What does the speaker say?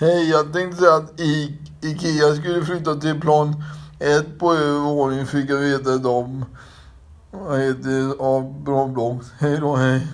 Hej, jag tänkte säga att I Ikea skulle flytta till plan ett på övervåningen fick jag veta idag. Vad heter det? Ja, bra blogg. Hej då, hej.